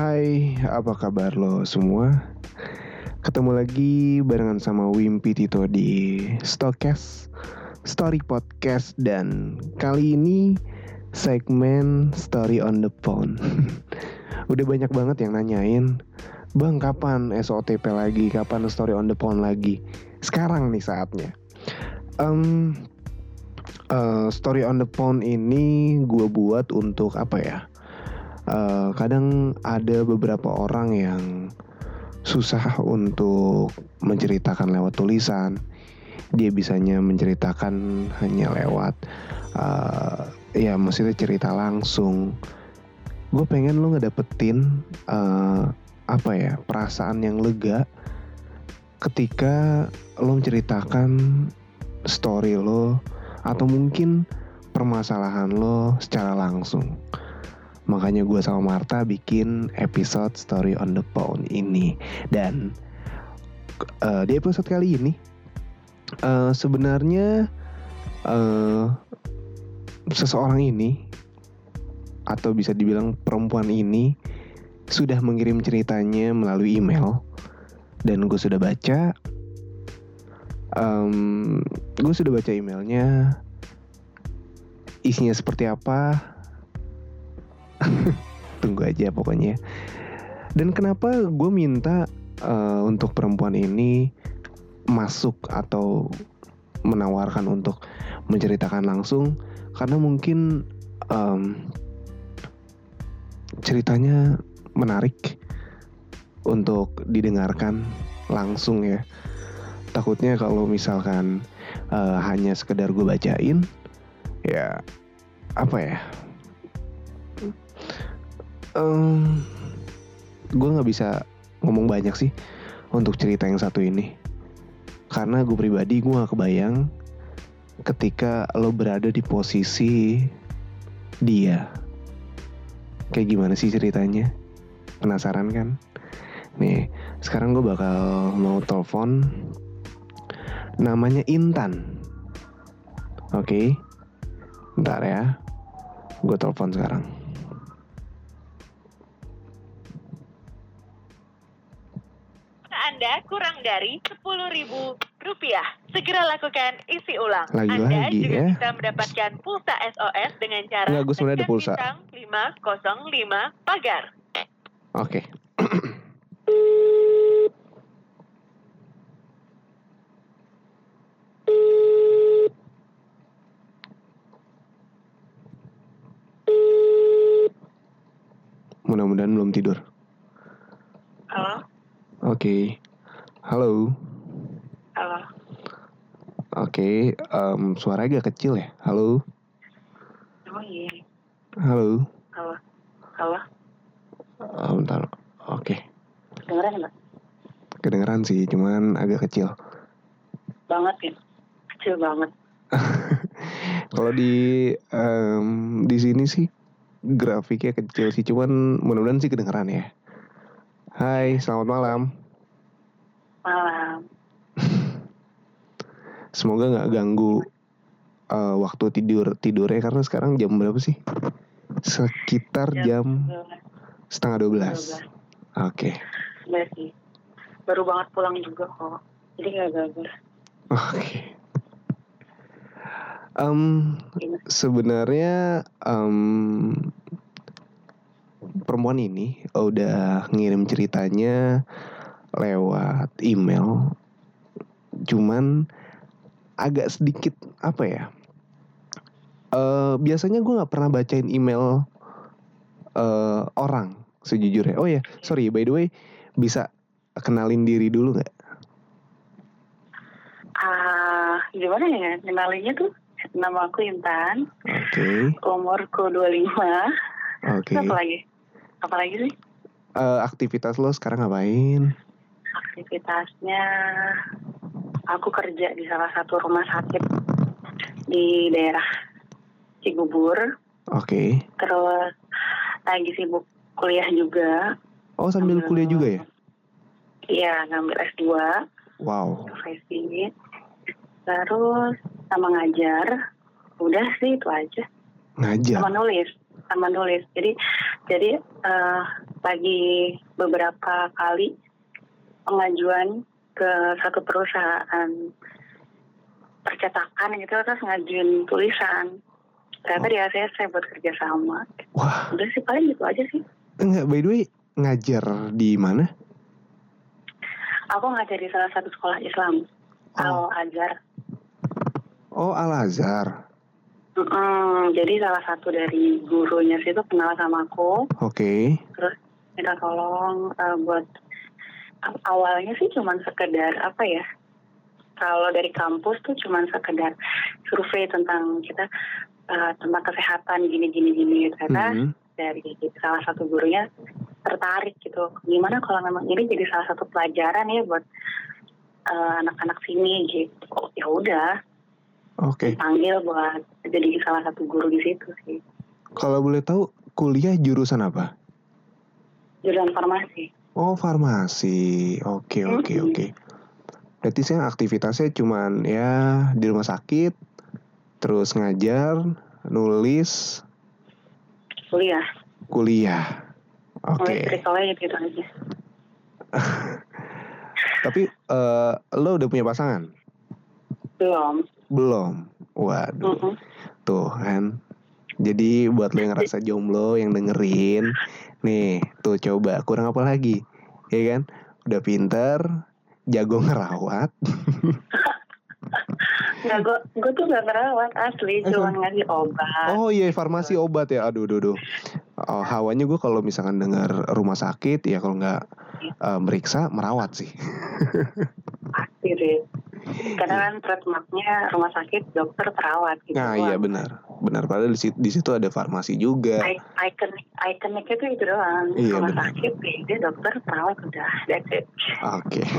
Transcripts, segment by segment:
Hai, apa kabar lo semua? Ketemu lagi barengan sama Wimpi Tito di Stokes Story Podcast dan kali ini segmen Story on the Phone. Udah banyak banget yang nanyain, Bang kapan SOTP lagi, kapan Story on the Phone lagi? Sekarang nih saatnya. Um, uh, story on the Phone ini gue buat untuk apa ya? Uh, kadang ada beberapa orang yang susah untuk menceritakan lewat tulisan. Dia bisanya menceritakan hanya lewat uh, ya maksudnya cerita langsung. Gue pengen lo ngedapetin uh, apa ya perasaan yang lega ketika lo menceritakan story lo atau mungkin permasalahan lo secara langsung Makanya gue sama Marta bikin episode Story on the Phone ini. Dan uh, di episode kali ini uh, sebenarnya uh, seseorang ini atau bisa dibilang perempuan ini sudah mengirim ceritanya melalui email dan gue sudah baca. Um, gue sudah baca emailnya. Isinya seperti apa? tunggu aja pokoknya dan kenapa gue minta uh, untuk perempuan ini masuk atau menawarkan untuk menceritakan langsung? Karena mungkin um, ceritanya menarik untuk didengarkan langsung ya. Takutnya kalau misalkan uh, hanya sekedar gue bacain ya apa ya um, gue nggak bisa ngomong banyak sih untuk cerita yang satu ini. Karena gue pribadi gue gak kebayang ketika lo berada di posisi dia. Kayak gimana sih ceritanya? Penasaran kan? Nih sekarang gue bakal mau telepon namanya Intan. Oke? Okay? ntar ya gue telepon sekarang Anda kurang dari Rp10.000. Segera lakukan isi ulang. Lagi Anda lagi juga ya. bisa mendapatkan pulsa SOS dengan cara Enggak, gue sebenarnya ada pulsa. bintang 505 pagar. oke Mudah-mudahan belum tidur. Halo, Oke. Halo. halo. Oke, em, suara agak kecil ya. Halo. Oh iya, Halo. halo, halo. Bentar. Oke. Dengeran nggak? Kedengeran sih, cuman agak kecil. Banget ya, kecil banget. Kalau di em, di sini sih grafiknya kecil sih, cuman mudah-mudahan sih kedengeran ya. Hai, selamat malam. Malam. Semoga nggak ganggu eh, waktu tidur tidurnya karena sekarang jam berapa sih? Sekitar jam setengah 12 Oke. Udah sih. Baru banget pulang juga kok. Jadi nggak gagal. Oke. Em, sebenarnya em, perempuan ini udah ngirim ceritanya lewat email, cuman agak sedikit apa ya? Eh biasanya gue nggak pernah bacain email eh orang sejujurnya. Oh ya, sorry by the way, bisa kenalin diri dulu nggak? Ah, gimana ya? Kenalinnya tuh nama aku Intan, Oke, umurku 25. oke. Apa lagi? Apa lagi sih? Eh, aktivitas lo sekarang ngapain? Aktivitasnya aku kerja di salah satu rumah sakit di daerah Cibubur. Oke. Terus lagi sibuk kuliah juga. Oh sambil Sambil- kuliah juga ya? Iya, ngambil S2 Wow. profesi. Terus sama ngajar. Udah sih itu aja. Ngajar. Sama nulis, sama nulis. Jadi jadi eh lagi beberapa kali pengajuan ke satu perusahaan percetakan gitu terus ngajuin tulisan ternyata di ACC buat kerja sama Wah, udah sih paling gitu aja sih enggak by the way ngajar di mana? aku ngajar di salah satu sekolah Islam Oh. Al Azhar Oh, Al Azhar. Mm-mm, jadi salah satu dari gurunya sih itu kenal sama aku Oke. terus minta tolong eh, buat awalnya sih cuman sekedar apa ya kalau dari kampus tuh cuman sekedar survei tentang kita eh, tentang kesehatan gini gini gini ternyata Mhm. dari salah satu gurunya tertarik gitu gimana kalau memang ini jadi salah satu pelajaran ya buat eh, anak-anak sini gitu oh, ya udah Oke. panggil buat jadi salah satu guru di situ sih Kalau boleh tahu kuliah jurusan apa? jurusan farmasi Oh, farmasi. Oke, oke, Mm-mm. oke. Berarti saya aktivitasnya cuman ya di rumah sakit, terus ngajar, nulis, kuliah kuliah. Oke. soalnya gitu aja Tapi eh, lo udah punya pasangan? belum Belum. Waduh. Mm-mm. Tuh kan. Jadi buat lo yang ngerasa jomblo yang dengerin, nih tuh coba kurang apa lagi, ya kan? Udah pinter, jago ngerawat, Nggak, gue gue tuh gak ngerawat asli, cuma ngasih obat. Oh iya farmasi obat ya. Aduh aduh aduh. Oh, hawanya gue kalau misalkan dengar rumah sakit ya kalau nggak eh, meriksa merawat sih. Pasti deh. Karena kan trademarknya rumah sakit, dokter, perawat gitu. Nah iya benar benar. Padahal di situ, di situ ada farmasi juga. I- Ikonik, ikoniknya tuh itu doang. Iya, rumah benar. sakit, dia dokter, perawat, udah. That's it. Oke.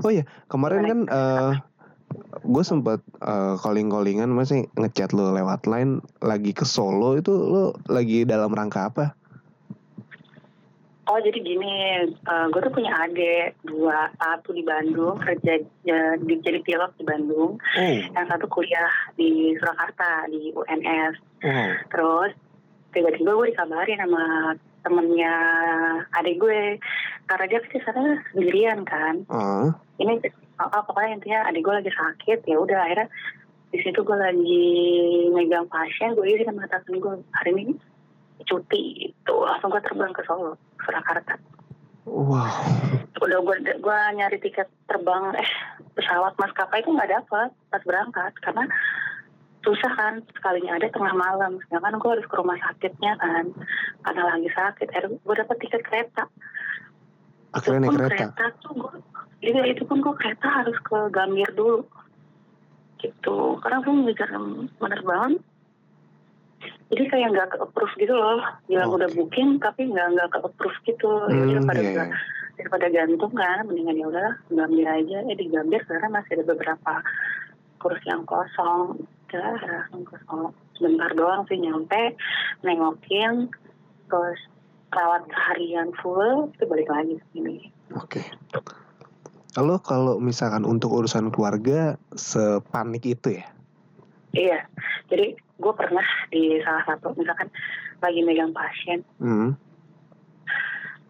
Oh iya kemarin kan gue sempat eh, calling-callingan masih ngechat lo lewat line lagi ke Solo itu lo lagi dalam rangka apa? Oh jadi gini, gue tuh punya adik dua, satu di Bandung kerja ya, di, jadi pilot di Bandung, Oh, yang satu kuliah di Surakarta di UNS. wow. Terus tiba-tiba gue dikabarin sama temennya adik gue, karena dia ke sana sendirian kan. Ah, Ini oh, oh, pokoknya intinya adik gue lagi sakit, ya udah akhirnya di situ gue lagi megang pasien, gue izin sama atasan gue hari ini cuti itu langsung gue terbang ke Solo, Surakarta. wow. udah gue gue nyari tiket terbang eh pesawat maskapai itu nggak dapat pas berangkat karena susah kan sekalinya ada tengah malam sedangkan gue harus ke rumah sakitnya kan karena lagi sakit akhirnya gue dapet tiket kereta Akhirnya naik pun kereta. tuh gue iya itu pun gue kereta harus ke Gambir dulu gitu karena gue ngejar penerbangan jadi kayak nggak ke approve gitu loh bilang Oke. udah booking tapi nggak nggak ke approve gitu ya udah Hmm, pada iya, bilang iya. daripada gantung kan mendingan ya udahlah Gambir aja eh di Gambir karena masih ada beberapa kursi yang kosong udah langsung ke Solo sebentar doang sih nyampe nengokin terus rawat seharian full itu balik lagi ke sini Oke. Lo kalau misalkan untuk urusan keluarga sepanik itu ya? Iya. Jadi gue pernah di salah satu misalkan lagi megang pasien. Hmm.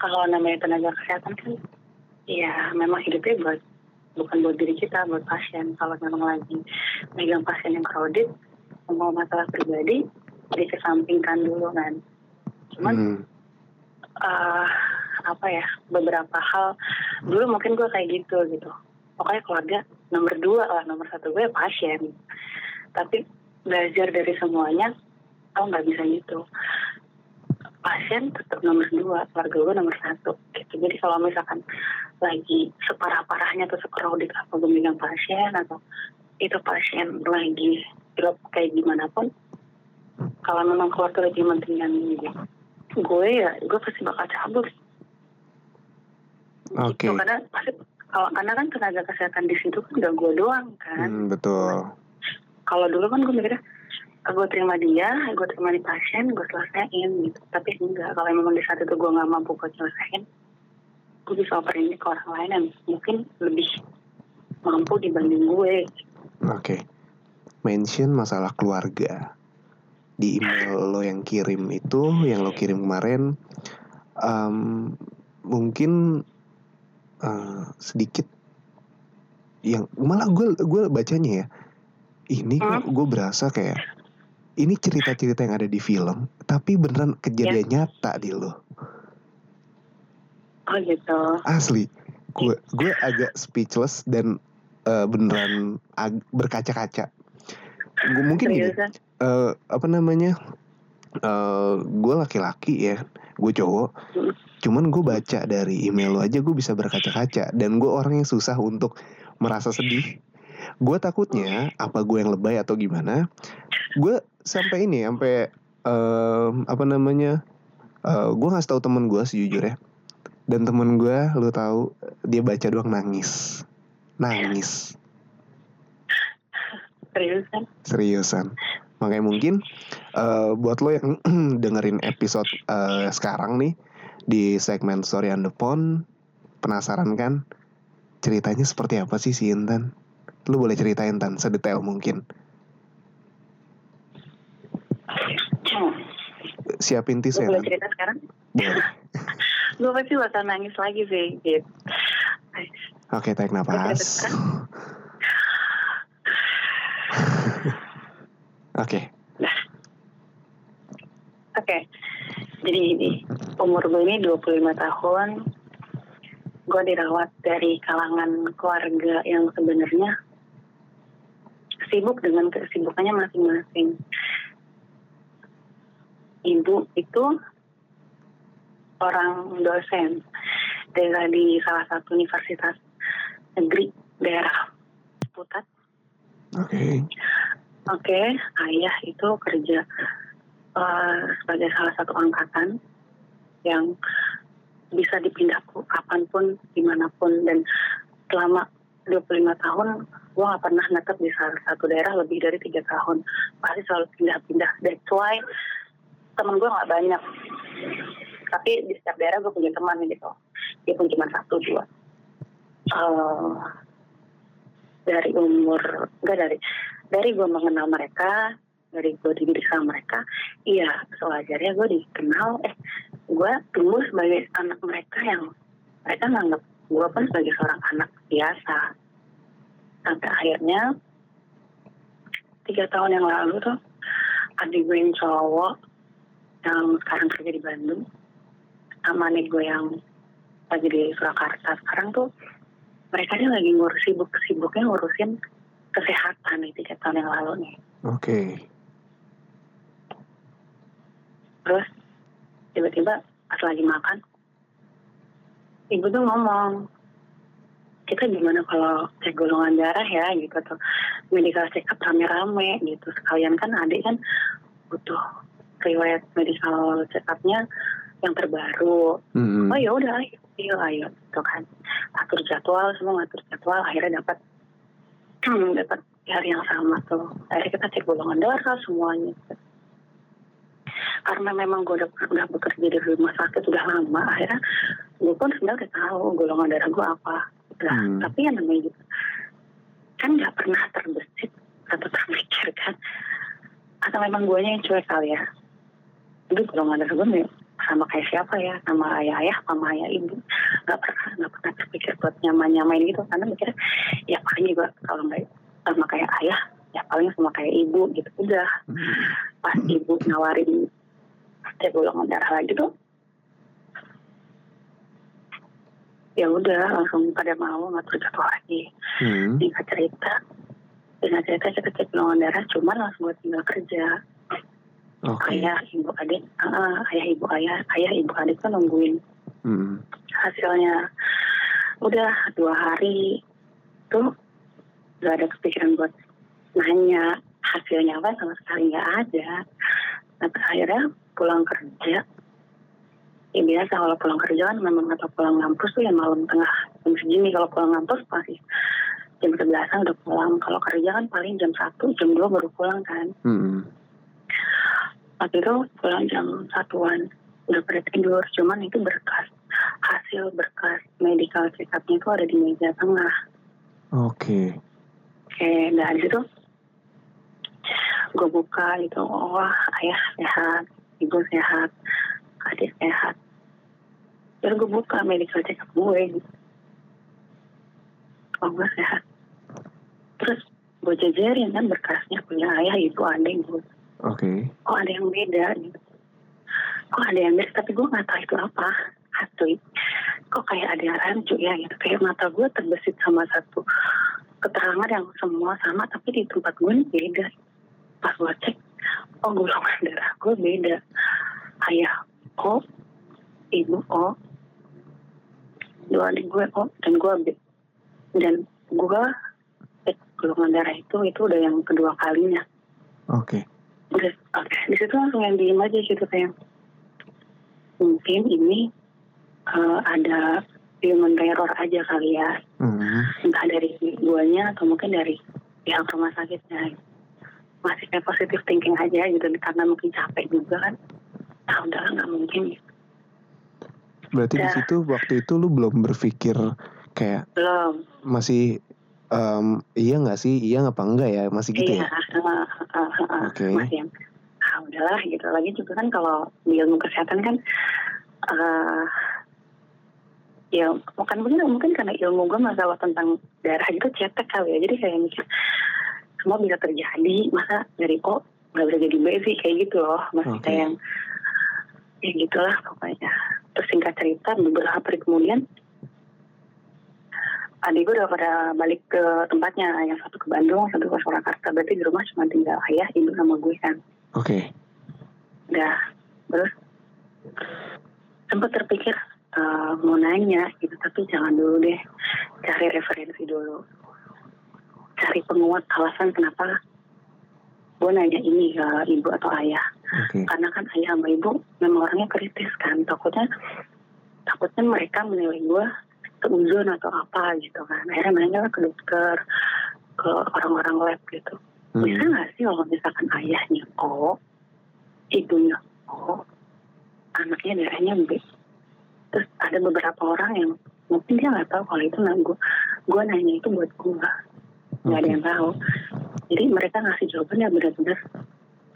kalau namanya tenaga kesehatan kan ya memang hidupnya buat bukan buat diri kita buat pasien. Kalau memang lagi megang pasien yang crowded semua masalah pribadi dikesampingkan dulu kan. Cuman Hmm. eh, apa ya beberapa hal dulu mungkin gue kayak gitu gitu. Pokoknya keluarga nomor dua lah nomor satu gue pasien tapi belajar dari semuanya oh nggak bisa gitu pasien tetap nomor dua keluarga gue nomor satu gitu jadi kalau misalkan lagi separah parahnya atau sekrowded apa gue megang pasien atau itu pasien lagi drop kayak gimana pun kalau memang keluarga lebih pentingan gue gue ya gue pasti bakal cabut Oke. gitu karena pasti kalau karena kan tenaga kesehatan di situ kan gak gue doang kan Hmm, betul. Kalau dulu kan gue mikirnya "Ah, gue terima dia gue terima di pasien gue selesaiin gitu tapi enggak kalau memang di saat itu gue nggak mampu buat selesaiin gue bisa oper ini ke orang lain yang mungkin lebih mampu dibanding gue Oke. Mention masalah keluarga. Di email lo yang kirim itu, yang lo kirim kemarin, um, mungkin uh, sedikit yang malah gue gue bacanya ya ini Hmm? gue berasa kayak ini cerita-cerita yang ada di film tapi beneran kejadian Ya. nyata di lo Oh gitu. asli gue gue agak speechless dan uh, beneran ag- berkaca-kaca gue mungkin gini Seriusan? eh, apa namanya eh gue laki-laki ya gue cowok Mm. cuman gue baca dari email lo aja gue bisa berkaca-kaca dan gue orang yang susah untuk merasa sedih gue takutnya apa gue yang lebay atau gimana gue sampai ini sampai em, apa namanya eh gue ngasih tahu temen gue sejujurnya dan temen gue lo tahu dia baca doang nangis. Nangis. Seriusan? seriusan. Makanya mungkin eh, buat lo yang dengerin episode eh, sekarang nih di segmen Story on the Pond penasaran kan? Ceritanya seperti apa sih si Intan lu boleh ceritain tan sedetail mungkin siapin tisu ya boleh cerita sekarang? boleh Gue pasti bakal nangis lagi sih, gitu. oke tarik nafas oke Oke, jadi ini umur gue ini 25 tahun. Gue dirawat dari kalangan keluarga yang sebenarnya sibuk dengan kesibukannya masing-masing. Ibu itu orang dosen dari di salah satu universitas negeri daerah Putat. oke Oke, ayah itu kerja eh, sebagai salah satu angkatan yang bisa dipindah kapan pun, di mana pun, dan selama 25 tahun gue gak pernah netep di satu daerah lebih dari tiga tahun. Pasti selalu pindah-pindah. That's why temen gue gak banyak. Tapi di setiap daerah gue punya teman gitu. Dia pun cuma satu dua. Eh, dari umur enggak dari dari gue mengenal mereka dari gue dididik sama mereka iya sewajarnya gue dikenal eh gue tumbuh sebagai anak mereka yang mereka nganggap gue pun sebagai seorang anak biasa. Sampai akhirnya tiga tahun yang lalu tuh adik gue yang cowok yang sekarang kerja di Bandung. Sama adik gue yang lagi di Surakarta sekarang tuh mereka ini lagi ngurus sibuk sibuknya ngurusin kesehatan nih tiga tahun yang lalu nih. Oke. Terus tiba-tiba pas lagi makan ibu tuh ngomong kita gimana kalau cek golongan darah ya gitu tuh medical check up rame-rame gitu. Sekalian kan adik kan butuh riwayat medical check upnya yang terbaru. Mm-mm. oh ya udah ayo ayo gitu kan. Atur jadwal semua ngatur jadwal akhirnya dapat dapat di hari yang sama tuh. Akhirnya kita cek golongan darah semuanya. Karena memang gue udah, udah bekerja di rumah sakit udah lama akhirnya gue pun sebenarnya udah tahu golongan darah gue apa. Nah, Hmm. tapi yang namanya gitu kan nggak pernah terbesit atau terpikirkan atau memang gue yang cuek kali ya? Itu golongan darah gue nih sama kayak siapa ya? Sama ayah ayah sama ayah ibu nggak pernah nggak pernah terpikir buat nyamain nyamain gitu. Karena mikirnya ya paling juga kalau nggak sama kayak ayah ya paling sama kayak ibu gitu. Udah. Pas ibu nawarin cek golongan darah lagi tuh ya udah langsung pada mau ngatur jadwal lagi. Hmm. singkat cerita. Dengan cerita kita cek golongan darah cuman langsung gue tinggal kerja. Oke. Ayah ibu adik ah, ayah ibu ayah ayah ibu adik kan nungguin. Mm. hasilnya udah dua hari tuh gak ada kepikiran buat nanya. Hasilnya apa sama sekali nggak ada. Sampai akhirnya pulang kerja ya biasa kalau pulang kerja kan memang atau pulang ngampus tuh ya malam tengah jam segini. Kalau pulang ngampus pasti jam sebelasan udah pulang. Kalau kerja kan paling jam satu jam dua baru pulang kan. Mm. waktu itu pulang jam satuan. Udah pada tidur. Cuman itu berkas hasil berkas medical check up-nya itu ada di meja tengah. Oke. Oke nah di situ gue buka gitu. Oh ayah sehat ibu sehat adik sehat. Terus gue buka medical check up gue. Oh gue sehat. Terus gue jajarin kan berkasnya punya ayah ibu adik gue Oke. kok ada yang beda gitu kok ada yang beda? Tapi gue nggak tahu itu apa. Asli kok kayak ada yang rancu ya gitu. Kayak mata gue terbesit sama satu keterangan yang semua sama tapi di tempat gue ini beda. Pas gue cek oh golongan darah gue beda. Ayah O ibu O dua adik gue O dan gue B dan gue cek golongan darah itu itu udah yang kedua kalinya Oke. udah oke di situ langsung yang diem aja gitu kayak mungkin ini eh, ada human error aja kali ya Hmm. entah dari guanya atau mungkin dari pihak rumah sakitnya masih kayak positive thinking aja gitu karena mungkin capek juga kan ah udahlah nggak mungkin gitu. Berarti di Ya. situ waktu itu lu belum berpikir kayak belum masih em, iya nggak sih iya apa enggak ya masih gitu iya ya? ah, Oke. masih yang ah udahlah gitu lagi juga kan kalau di ilmu kesehatan kan eh ya bukan bener mungkin karena ilmu gue masalah tentang darah gitu cetek kali ya jadi kayak mikir semua bisa terjadi masa dari O nggak bisa jadi B sih kayak gitu loh masih Oke. kayak yang ya gitulah pokoknya. Terus singkat cerita beberapa hari kemudian adik gue udah pada balik ke tempatnya yang satu ke Bandung satu ke Surakarta. Berarti di rumah cuma tinggal ayah ibu sama gue kan? Oke. udah. Terus sempat terpikir eh, mau nanya gitu tapi jangan dulu deh. Cari referensi dulu. Cari penguat alasan kenapa gue nanya ini ke ibu atau ayah Oke. karena kan ayah sama ibu memang orangnya kritis kan takutnya takutnya mereka menilai gue keuzon atau apa gitu kan akhirnya nanya lah ke dokter ke orang-orang lab gitu Hmm. bisa nggak sih kalau misalkan ayahnya O ibunya O anaknya darahnya B terus ada beberapa orang yang mungkin dia nggak tahu kalau itu nggak gue gue nanya itu buat gue nggak ada Oke. yang tahu jadi mereka ngasih jawaban yang benar-benar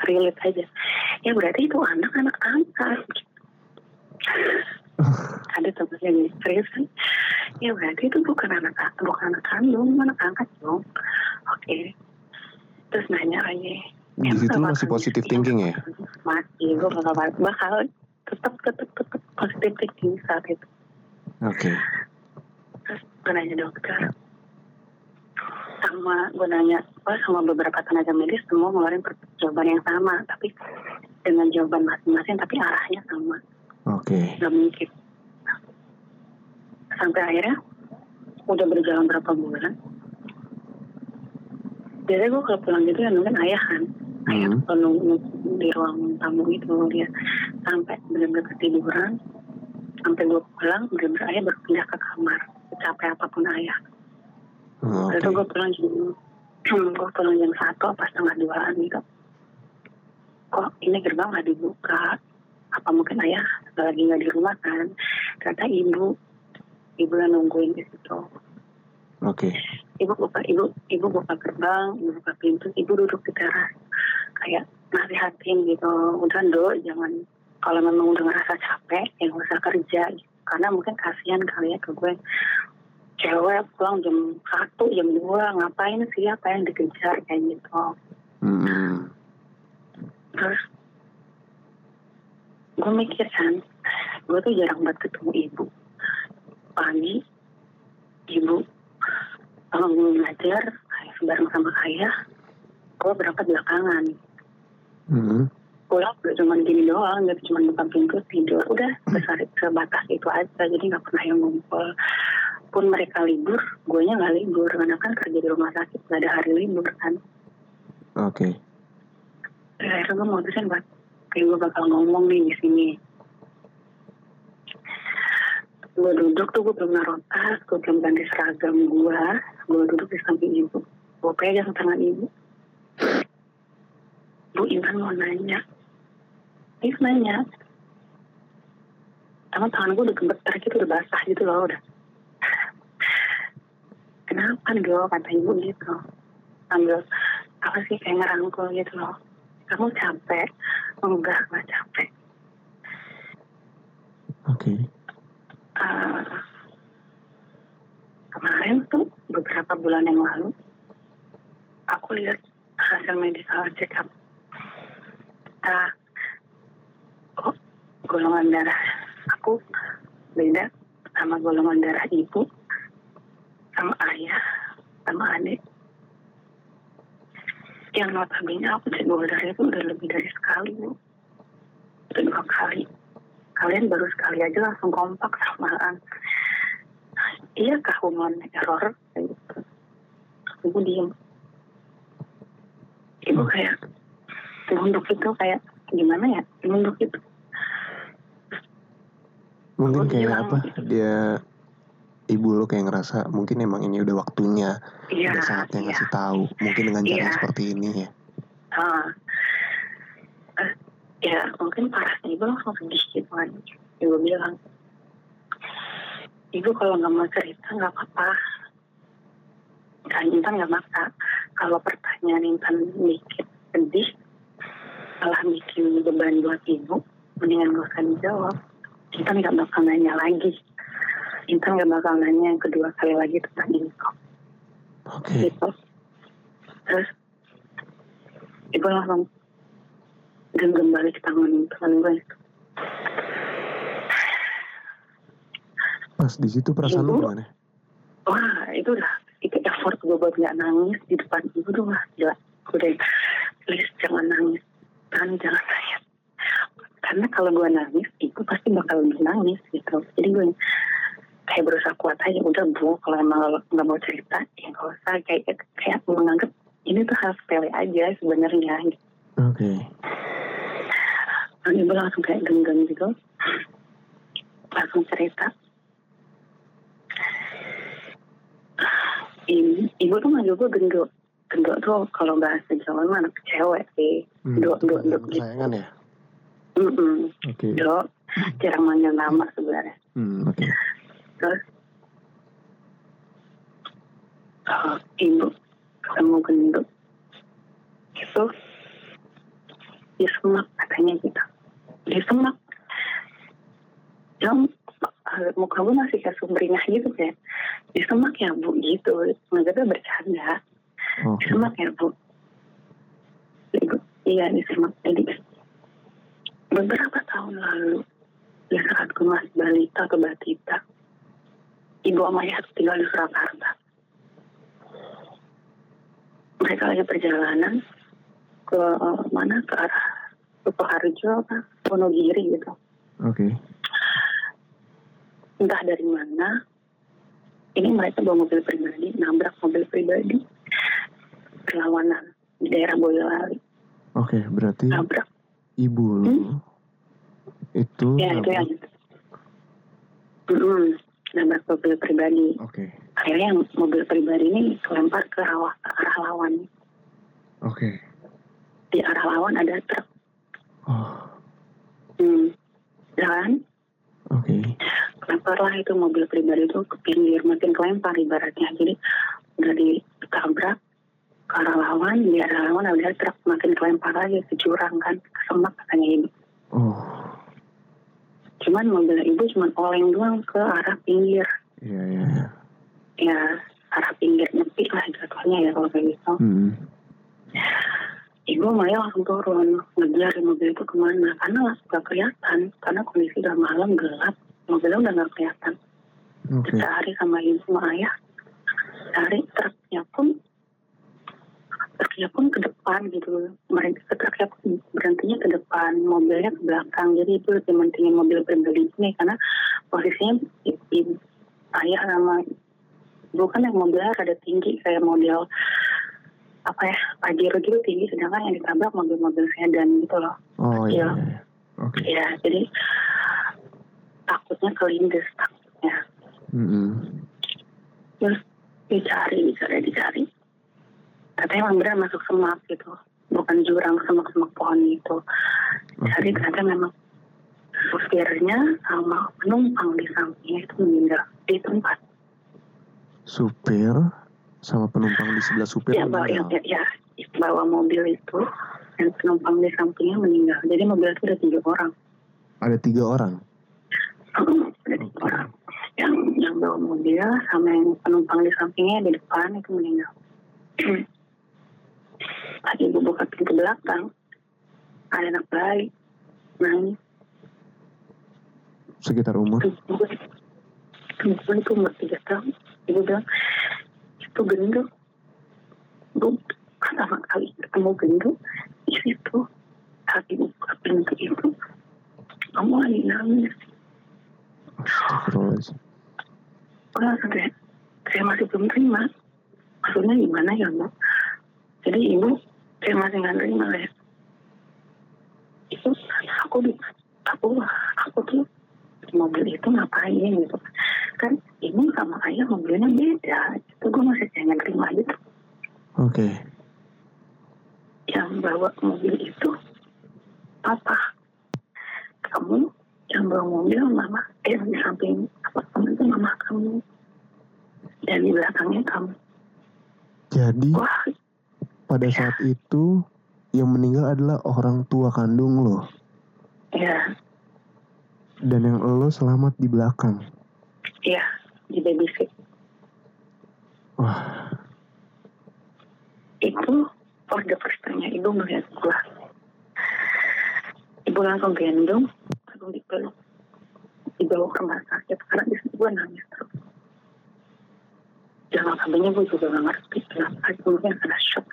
relate aja. Ya berarti itu anak anak angkat. Ada temennya nih serius kan? Ya berarti itu bukan anak bukan anak kandung anak angkat dong. Oke. Terus nanya lagi. Di "Emang situ masih positive thinking ya? masih gue bakal bakal tetap tetap tetap positive thinking saat itu. Oke. terus gue nanya dokter sama gue nanya oh, sama beberapa tenaga medis semua ngeluarin jawaban yang sama tapi dengan jawaban masing-masing tapi arahnya sama. Oke. nggak mungkin. Sampai akhirnya udah berjalan berapa bulan biasanya gue kalau pulang gitu ya nungguin ayah kan. Ayah Hmm. kalau nunggu di ruang tamu itu dia sampai benar-benar ketiduran. Sampai gue pulang benar-benar ayah berpindah ke kamar capek apa pun ayah Oh, Lalu Oke. gue pulang jam gue pulang jam satu apa setengah duaan gitu kok ini gerbang nggak dibuka? Apa mungkin ayah lagi nggak di rumah kan? Ternyata ibu ibu yang nungguin di situ. Oke. ibu buka ibu ibu buka gerbang ibu buka pintu ibu duduk di teras. Kayak nasihatin gitu. Udah do jangan kalau memang udah ngerasa capek ya nggak usah kerja. Gitu. karena mungkin kasihan kali ya ke gue cewek pulang jam satu jam dua ngapain sih apa yang dikejar kayak gitu. Hmm. terus gue mikir kan gue tuh jarang banget ketemu ibu. Pagi ibu kalau gue belajar kayak bareng sama ayah gue berangkat belakangan. Hmm. pulang udah cuma gini doang gitu cuma buka pintu tidur. Udah besar sebatas itu aja jadi nggak pernah yang ngumpul pun mereka libur gue nya nggak libur. Karena kan kerja di rumah sakit gak ada hari libur kan. Oke. Ya, akhirnya gue mutusin buat kayak gue bakal ngomong nih di sini. Gue duduk tuh gue belum naruh tas gue belum ganti seragam gue gue duduk di samping ibu. Gue pegang tangan ibu. Bu Intan mau nanya. Dia nanya Sama tangan gue udah gemeter gitu Udah basah gitu loh udah Kenapa do kata ibu gitu. Sambil Apa sih kayak ngerangkul gitu loh. Kamu capek? Enggak gak capek. Oke. eh, kemarin tuh beberapa bulan yang lalu aku lihat hasil medical check up nah, kok golongan darah aku beda sama golongan darah ibu sama ayah sama adik. Yang notabene aku cek gula darah itu udah lebih dari sekali bu. Udah dua kali. Kalian baru sekali aja langsung kompak samaan iya kah hormon error? Gitu ibu diem. Ibu kayak nunduk itu kayak gimana ya nunduk itu Mungkin kayak apa? Dia ibu lo kayak ngerasa mungkin emang ini udah waktunya, iya udah saatnya iya ngasih tahu. Mungkin dengan cara Iya. seperti ini ya. Ah. Eh, ya mungkin parahnya ibu langsung sedih gitu kan ibu bilang ibu kalau nggak mau cerita nggak apa-apa kan Intan nggak maksa kalau pertanyaan Intan dikit sedih malah bikin beban buat ibu mendingan gak usah dijawab Intan nggak bakal nanya lagi Intan nggak bakal nanya yang kedua kali lagi tentang ini kok. Oke. gitu. Terus ibu langsung genggam balik tangan tangan gue. Pas di situ perasaan Ibu? gimana? wah itu udah itu effort gue buat nggak nangis di depan ibu tuh wah gila. Udah please jangan nangis. Kan jangan nangis karena kalau gue nangis ibu pasti bakal lebih nangis gitu. Jadi gue kayak berusaha kuat aja udah bu kalau emang lo nggak mau cerita ya nggak usah kayak kayak menganggap ini tuh hal sepele aja sebenarnya gitu. Oke. Dan ibu langsung kayak genggam gitu. Langsung cerita. Ibu, ibu tuh manggil gue gendut. Gendut tuh kalau bahasa Jawa mah anak cewek sih. Hmm, Dok, dok, dok gitu. ya? Mm-mm. Oke. Dok, jarang manggil nama sebenarnya. Hmm, oke. Terus eh, ibu ketemu gendut. Itu di semak katanya gitu. Di semak. Yang muka gue masih kayak sumringah gitu kayak di semak ya bu gitu. Nggak bercanda. Di semak ya bu. Iya di semak. Jadi beberapa tahun lalu di saat gue masih balita atau batita ibu sama ayah tuh tinggal di Surakarta. Mereka lagi perjalanan ke mana? Ke arah Sukoharjo apa? Wonogiri gitu. Oke. entah dari mana ini mereka bawa mobil pribadi nabrak mobil pribadi perlawanan di daerah Boyolali. Oke, berarti nabrak. ibu lo Hmm? itu ya itu yang nabrak- Nabrak mobil pribadi Oke. akhirnya yang mobil pribadi ini kelempar ke arah, ke arah lawan Oke. di arah lawan ada truk Oh, hmm. dan oke. kelemparlah itu mobil pribadi itu ke pinggir makin kelempar ibaratnya jadi udah ditabrak ke arah lawan di arah lawan ada truk makin kelempar lagi ke jurang kan ke semak katanya ibu Oh, cuman mobil ibu cuman oleng doang ke arah pinggir iya iya. iya. ya arah pinggir nyepi lah jatuhnya ya kalau kayak gitu Hmm. ibu malah langsung turun ngejar mobil itu ke mana karena nggak kelihatan karena kondisi udah malam gelap mobilnya udah nggak kelihatan Oke. cari sama ibu sama ayah cari truknya pun truknya pun ke depan gitu mereka truknya pun berhentinya ke depan mobilnya ke belakang jadi itu lebih mentingin mobil pribadi ini karena posisinya ayah sama ibu kan yang mobilnya rada tinggi kayak model apa ya pajero gitu tinggi sedangkan yang ditabrak mobil-mobil sedan gitu loh Oh iya. Iya. iya, iya. Oke. ya jadi takutnya kelindes takutnya Hmm. terus dicari dicari dicari emang benar masuk semak gitu. Bukan jurang semak-semak pohon gitu. Cari Oke. ternyata memang supirnya sama penumpang di sampingnya itu meninggal di tempat. Supir sama penumpang di sebelah supir ya bawa meninggal. ya, ya, bawa mobil itu. Dan penumpang di sampingnya meninggal. Jadi mobil itu ada tiga orang. Ada tiga orang. ada tiga orang. Yang yang bawa mobil sama yang penumpang di sampingnya di depan itu meninggal pas ibu buka pintu belakang. Ada anak bayi. Nangis. Sekitar umur? gue itu umur tiga tahun. Ibu bilang itu gendut. Gue pertama kali ketemu gendut. Di situ saat ibu buka pintu itu kamu lagi nangis. Astagfirullahaladzim. gue langsung kayak saya masih belum terima. Maksudnya gimana ya bu? Jadi ibu saya masih nggak terima ya itu aku di aku aku tuh mobil itu ngapain gitu. Kan ibu sama ayah mobilnya beda. Itu gue masih nggak terima gitu. Oke. yang bawa mobil itu papa. Kamu yang bawa mobil mama. Eh di samping apartemen itu mama kamu. Dan di belakangnya kamu. Jadi wah pada saat itu yang meninggal adalah orang tua kandung lo. Ya dan yang lo selamat di belakang. ya di babysit Wah, itu for the first time-nya ibu melihat gua. Ibu langsung gendong langsung dipeluk. Dibawa ke rumah sakit karena di situ gua nangis terus. Jangka kabinnya gue juga gak ngerti kenapa ibu mungkin karena shock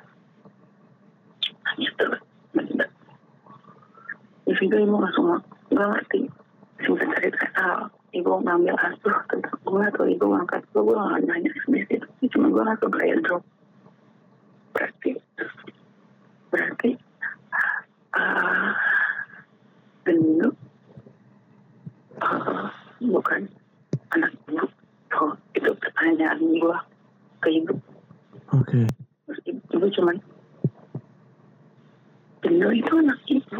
terus Bener. di situ ibu langsung gak ngerti. Singkat cerita ah, ibu ngambil asuh tentang gue atau ibu ngangkat gue gue gak nanya di situ cuma gue langsung kayak drop berarti berarti uh, gendut uh, bukan anak ibu oh, itu pertanyaan gue ke ibu. Oke. terus ibu, ibu cuman gendut itu anak ibu.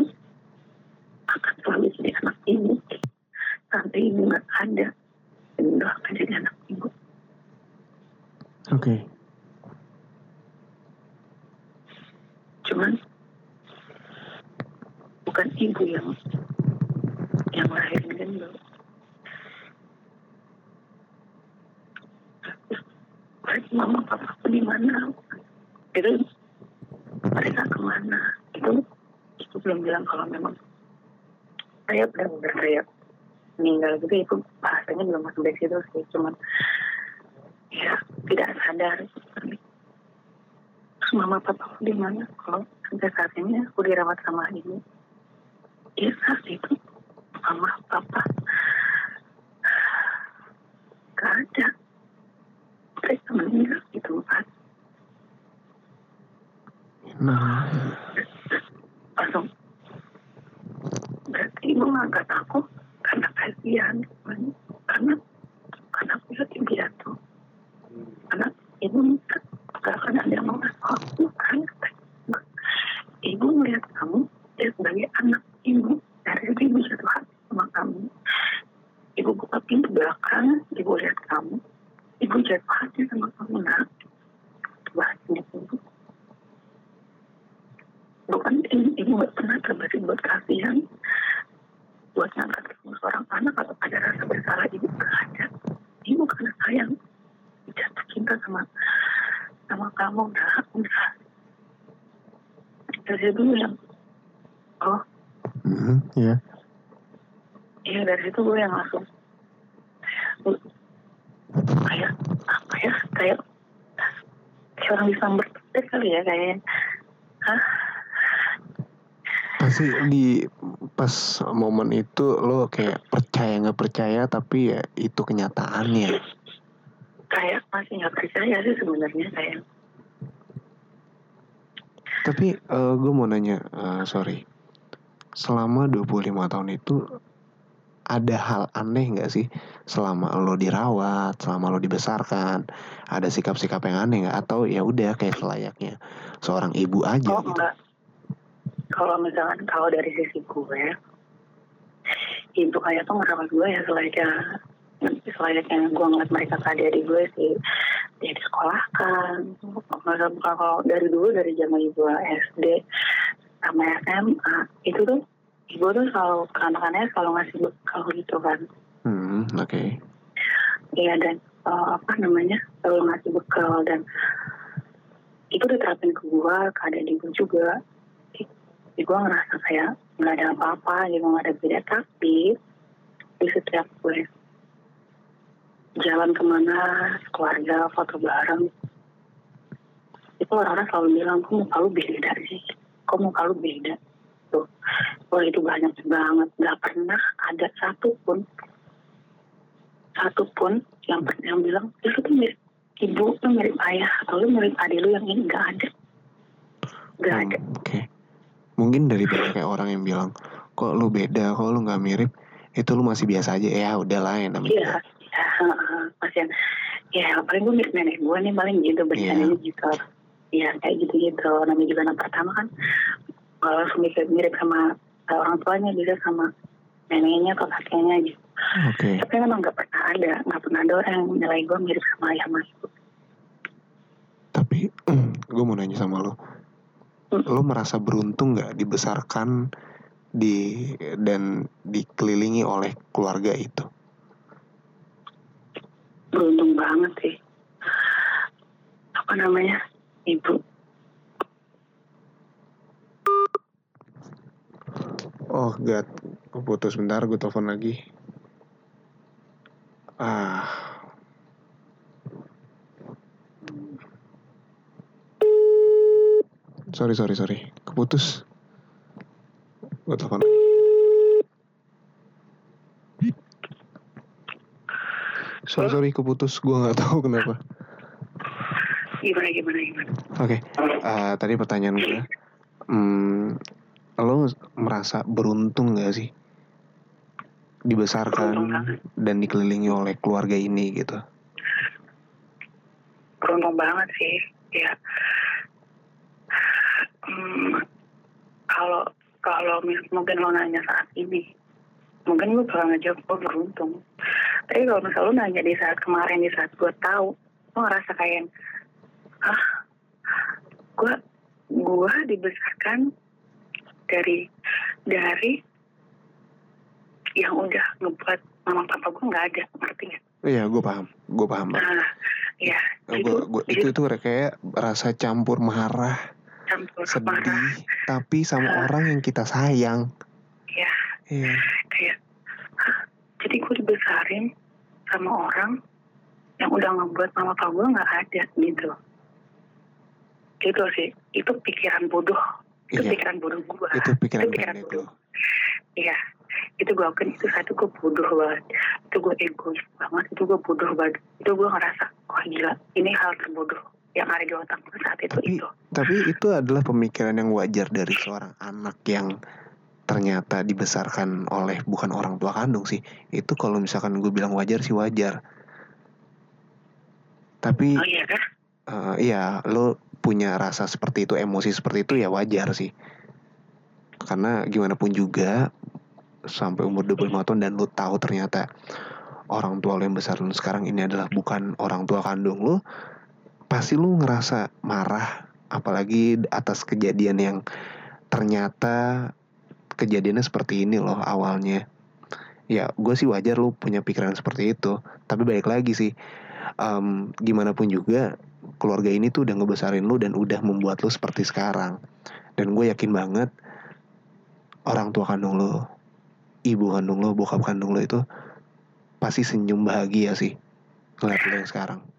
Akan selalu jadi anak ibu. Sampai ibu nggak ada. Gendut akan jadi anak ibu. Oke. cuman bukan ibu yang yang lahirin Terus mama papa aku di mana? Itu mereka ke mana itu. Itu belum bilang kalau memang saya benar-benar kayak meninggal gitu itu bahasanya belum masuk dari situ sih cuman ya tidak sadar. Terus mama papa di mana kalau sampai saat ini aku dirawat sama ibu? Ya saat itu mama papa gak ada. Mereka meninggal di tempat Nah, langsung berarti ibu ngangkat aku karena kasihan karena karena aku dia tuh karena ibu minta gak akan ada yang mengasuh aku kan ibu melihat kamu dia sebagai anak ibu dari ibu jatuh hati sama kamu. Ibu buka pintu belakang ibu lihat kamu. Ibu jatuh hati sama kamu nak bahasnya ibu pernah terbersih buat kasihan buat ngangkat kamu seorang anak atau ada rasa bersalah ibu ada. Ibu karena sayang. Jatuh cinta sama sama kamu udah udah. Dari dulu yang oh. Mhm, ya. iya dari situ gue yang langsung kayak apa ya kayak kayak orang bisa berpikir kali ya kayak hah Pasti di pas momen itu lo kayak percaya nggak percaya tapi ya itu kenyataannya. kayak masih nggak percaya sih sebenarnya kayak Tapi gue mau nanya, eh, sorry. Selama 25 tahun itu ada hal aneh nggak sih selama lo dirawat, selama lo dibesarkan, ada sikap-sikap yang aneh nggak? Atau ya udah kayak selayaknya seorang ibu aja oh gitu? enggak kalau misalkan kalau dari sisi gue ibu kayak tuh ngerawat gue ya selayaknya selayaknya gue ngeliat mereka tadi adik gue sih dia disekolahkan. Masa bukan kalau dari dulu dari zaman ibu SD sama SMA itu tuh ibu tuh selalu ke anak-anaknya selalu ngasih bekal gitu kan. Hmm, oke. iya dan eh, apa namanya selalu ngasih bekal dan itu diterapin ke gue ke adik gue juga di gue ngerasa kayak nggak ada apa-apa gitu nggak ada beda. Tapi di setiap gue jalan ke mana keluarga foto bareng itu orang-orang selalu bilang kok muka lu beda sih? Kok muka lu beda? Tuh wah itu banyak banget. Nggak pernah ada satupun satupun yang pernah yang bilang lu tuh mirip ibu lu mirip ayah atau lu mirip adik lu yang ini. Nggak ada. Nggak Hmm, ada. Oke. Mungkin dari banyak orang yang bilang, kok lu beda, kok lu nggak mirip, itu lu masih biasa aja. Ya udahlah yang namanya. Iya, ya, pasien. Ya, paling gue mirip nenek gue nih paling gitu bercandanya gitu. Ya kayak gitu-gitu. Namanya juga anak pertama kan, kalau mirip, mirip sama uh, orang tuanya bisa sama neneknya atau kakeknya gitu. Oke. Tapi memang nggak pernah ada, nggak pernah ada orang yang nilai gue mirip sama ayah ibu. Tapi gue mau nanya sama lo. Lo merasa beruntung nggak dibesarkan di dan dikelilingi oleh keluarga itu? Beruntung banget sih. Apa namanya? Ibu. Oh god, gue putus bentar, gue telepon lagi. Ah, sorry sorry sorry, keputus. Gue telepon. Sorry sorry keputus, gue nggak tahu kenapa. Gimana, gimana, gimana. Oke, eh, tadi pertanyaan gue, hmm, lo merasa beruntung gak sih dibesarkan dan dikelilingi oleh keluarga ini gitu? beruntung banget sih ya Hmm, kalau kalau mungkin lo nanya saat ini mungkin gue bakal ngejawab gue beruntung tapi kalau misal lo nanya di saat kemarin di saat gue tahu lo ngerasa kayak ah gue gue dibesarkan dari dari yang udah ngebuat mama papa gue nggak ada ngerti nggak? Iya, gue paham, gue paham. Nah, ya gua, gua, itu itu kayak rasa campur marah, campur sedih, tapi sama Ah. orang yang kita sayang. ya Iya, kayak "Hah, jadi gue dibesarin sama orang yang udah ngebuat mama papa gue nggak ada gitu. Gitu sih. Itu pikiran bodoh. Itu iya. pikiran bodoh gue Itu pikiran itu pikiran bodoh. iya. Itu gue akuin itu satu gue bodoh banget. Itu gue egois banget. Itu gue bodoh banget. Itu gue ngerasa wah gila. Ini hal terbodoh yang ada di otak saat itu Tapi itu tapi itu adalah pemikiran yang wajar dari seorang anak yang ternyata dibesarkan oleh bukan orang tua kandung sih. Itu kalau misalkan gue bilang wajar sih wajar. Tapi oh iya kan eh, iya, lo punya rasa seperti itu, emosi seperti itu ya wajar sih. Karena gimana pun juga sampai umur 25 tahun dan lo tahu ternyata orang tua lo yang besar lo sekarang ini adalah bukan orang tua kandung lo, pasti lo ngerasa marah apalagi atas kejadian yang ternyata kejadiannya seperti ini loh awalnya. Ya, gue sih wajar lo punya pikiran seperti itu. Tapi balik lagi sih, em, gimana pun juga keluarga ini tuh udah ngebesarin lu dan udah membuat lu seperti sekarang. Dan gue yakin banget orang tua kandung lu, ibu kandung lu, bokap kandung lu itu pasti senyum bahagia sih ngeliat lu yang sekarang.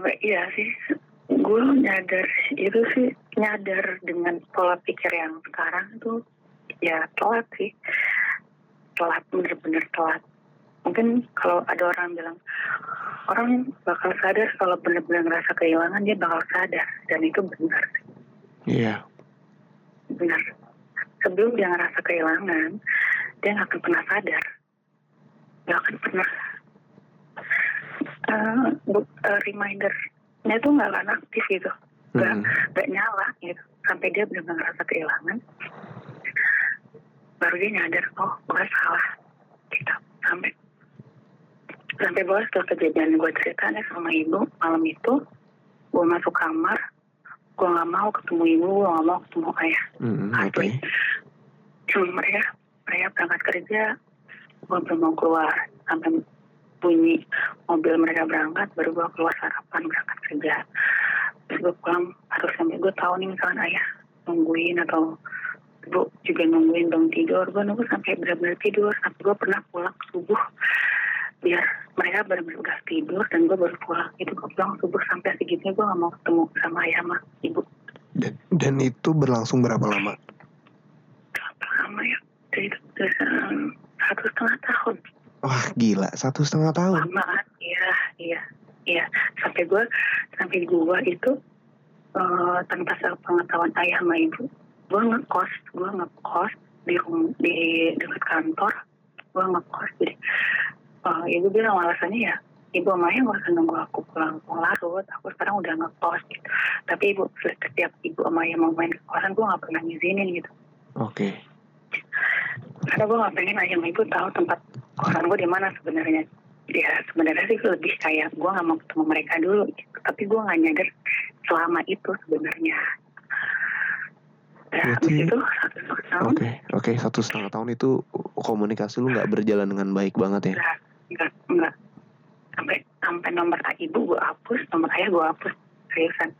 Sampai iya sih. Gue nyadar itu sih nyadar dengan pola pikir yang sekarang tuh ya telat sih. Telat bener-bener telat. Mungkin kalau ada orang bilang orang bakal sadar kalau bener-bener ngerasa kehilangan dia bakal sadar. Dan itu benar. Iya, benar. Sebelum dia ngerasa kehilangan dia nggak akan pernah sadar. Nggak akan pernah eh, bu- eh, remindernya tuh nggak akan aktif gitu. Nggak nggak nyala gitu. Sampai dia benar-benar ngerasa kehilangan. Baru dia nyadar oh gue salah gitu. Sampai sampai bahwa setelah kejadian gue ceritanya sama ibu malam itu gue masuk kamar gue nggak mau ketemu ibu gue nggak mau ketemu ayah. Asli. oke. Cuma mereka mereka berangkat kerja gue belum mau keluar. Sampai bunyi mobil mereka berangkat baru gue keluar sarapan berangkat kerja. Terus gue pulang harus sampai gue tahu nih misalkan ayah nungguin atau ibu juga nungguin belum tidur. Gue nunggu sampai benar-benar tidur. Sampai gue pernah pulang subuh biar mereka benar-benar udah tidur dan gue baru pulang. Itu gue pulang subuh sampai segitunya gue gak mau ketemu sama ayah sama ibu. Dan, dan itu berlangsung berapa lama? berapa lama ya? Dari itu udah se- satu setengah tahun Wah gila, satu setengah tahun. lama kan iya iya iya sampai gue sampai gue itu eh, tanpa pengetahuan ayah sama ibu gue ngekos gue ngekos di rum- di dekat kantor gue ngekos jadi eh, ibu bilang alasannya ya ibu sama ayah nggak usah nunggu aku pulang pulang larut aku sekarang udah ngekos gitu tapi ibu setiap ibu sama ayah mau main ke kosan gue nggak pernah ngizinin gitu Oke. Karena gue gak pengen ayah sama ibu tahu tempat kosan gue di mana sebenarnya ya sebenarnya sih lebih kayak gue gak mau ketemu mereka dulu gitu. tapi gue gak nyadar selama itu sebenarnya ya Berarti- habis itu satu setengah tahun Oke, oke satu setengah tahun itu komunikasi lu nggak berjalan dengan baik banget ya? enggak enggak enggak sampai sampai nomor ibu gue hapus nomor ayah gue hapus seriusan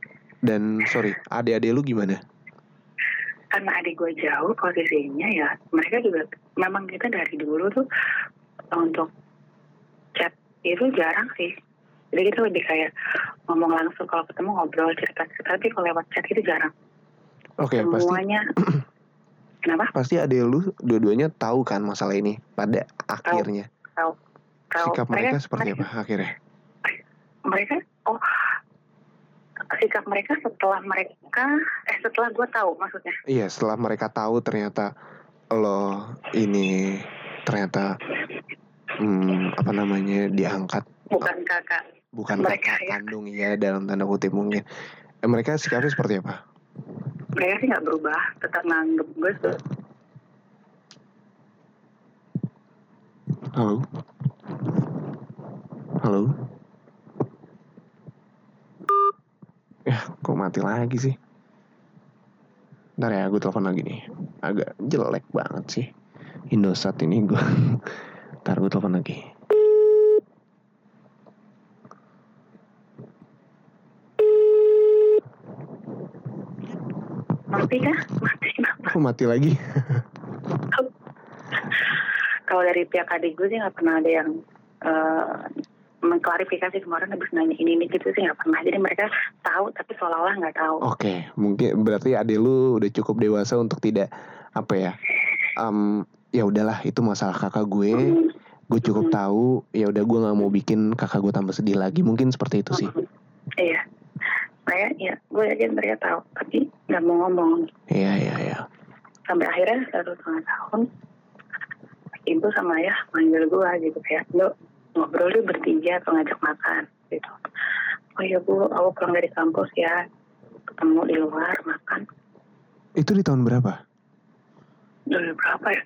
Dan sorry, adik-adik lu gimana? Karena adik gue jauh posisinya ya mereka juga memang kita dari dulu tuh untuk chat itu jarang sih jadi kita lebih kayak ngomong langsung kalau ketemu ngobrol cerita cerita tapi kalau lewat chat itu jarang Oke, pasti semuanya kenapa pasti adik lu dua-duanya tahu kan masalah ini pada akhirnya. tahu tahu Sikap mereka seperti apa akhirnya? mereka oh sikap mereka setelah mereka eh setelah gue tahu maksudnya Iya, setelah mereka tahu ternyata lo ini ternyata hmm, apa namanya diangkat bukan kakak bukan Mereka, kakak ya. kandung ya dalam tanda kutip mungkin. Eh, mereka sikapnya seperti apa? mereka sih nggak berubah tetap nganggep gue tuh Halo? Halo? Ya, kok mati lagi sih? Ntar ya, gue telepon lagi nih. Agak jelek banget sih. Indosat ini gue. Ntar gue telepon lagi. mati kah mati kenapa Kok mati lagi? kalau dari pihak adik gue sih nggak pernah ada yang eh, mengklarifikasi kemarin habis nanya ini ini gitu sih nggak pernah jadi mereka tahu tapi seolah-olah nggak tahu Oke, mungkin berarti adik lu udah cukup dewasa untuk tidak apa ya? em, ya udahlah itu masalah kakak gue. Hmm, Gue cukup Hmm. tahu. Ya udah gue nggak mau bikin kakak gue tambah sedih lagi. Mungkin seperti itu sih. hmm. iya saya ya gue yakin mereka tahu tapi nggak mau ngomong Iya iya iya. sampai akhirnya satu setengah tahun ibu sama ayah manggil gue gitu kayak lo ngobrol deh bertiga atau ngajak makan gitu oh iya bu aku pulang dari kampus ya ketemu di luar makan Itu di tahun berapa? dari berapa ya